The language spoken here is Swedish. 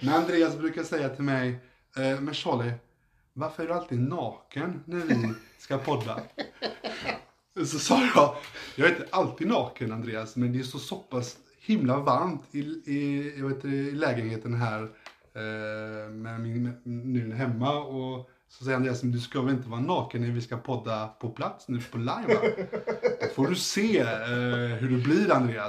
Men Andreas brukar säga till mig, eh, men Charlie, varför är du alltid naken när vi ska podda? Så sa jag, jag är inte alltid naken Andreas, men det är så, så pass himla varmt i, i, jag vet, i lägenheten här eh, med min, nu hemma. Och så säger Andreas, men du ska väl inte vara naken när vi ska podda på plats nu på live? va? Då får du se eh, hur det blir Andreas.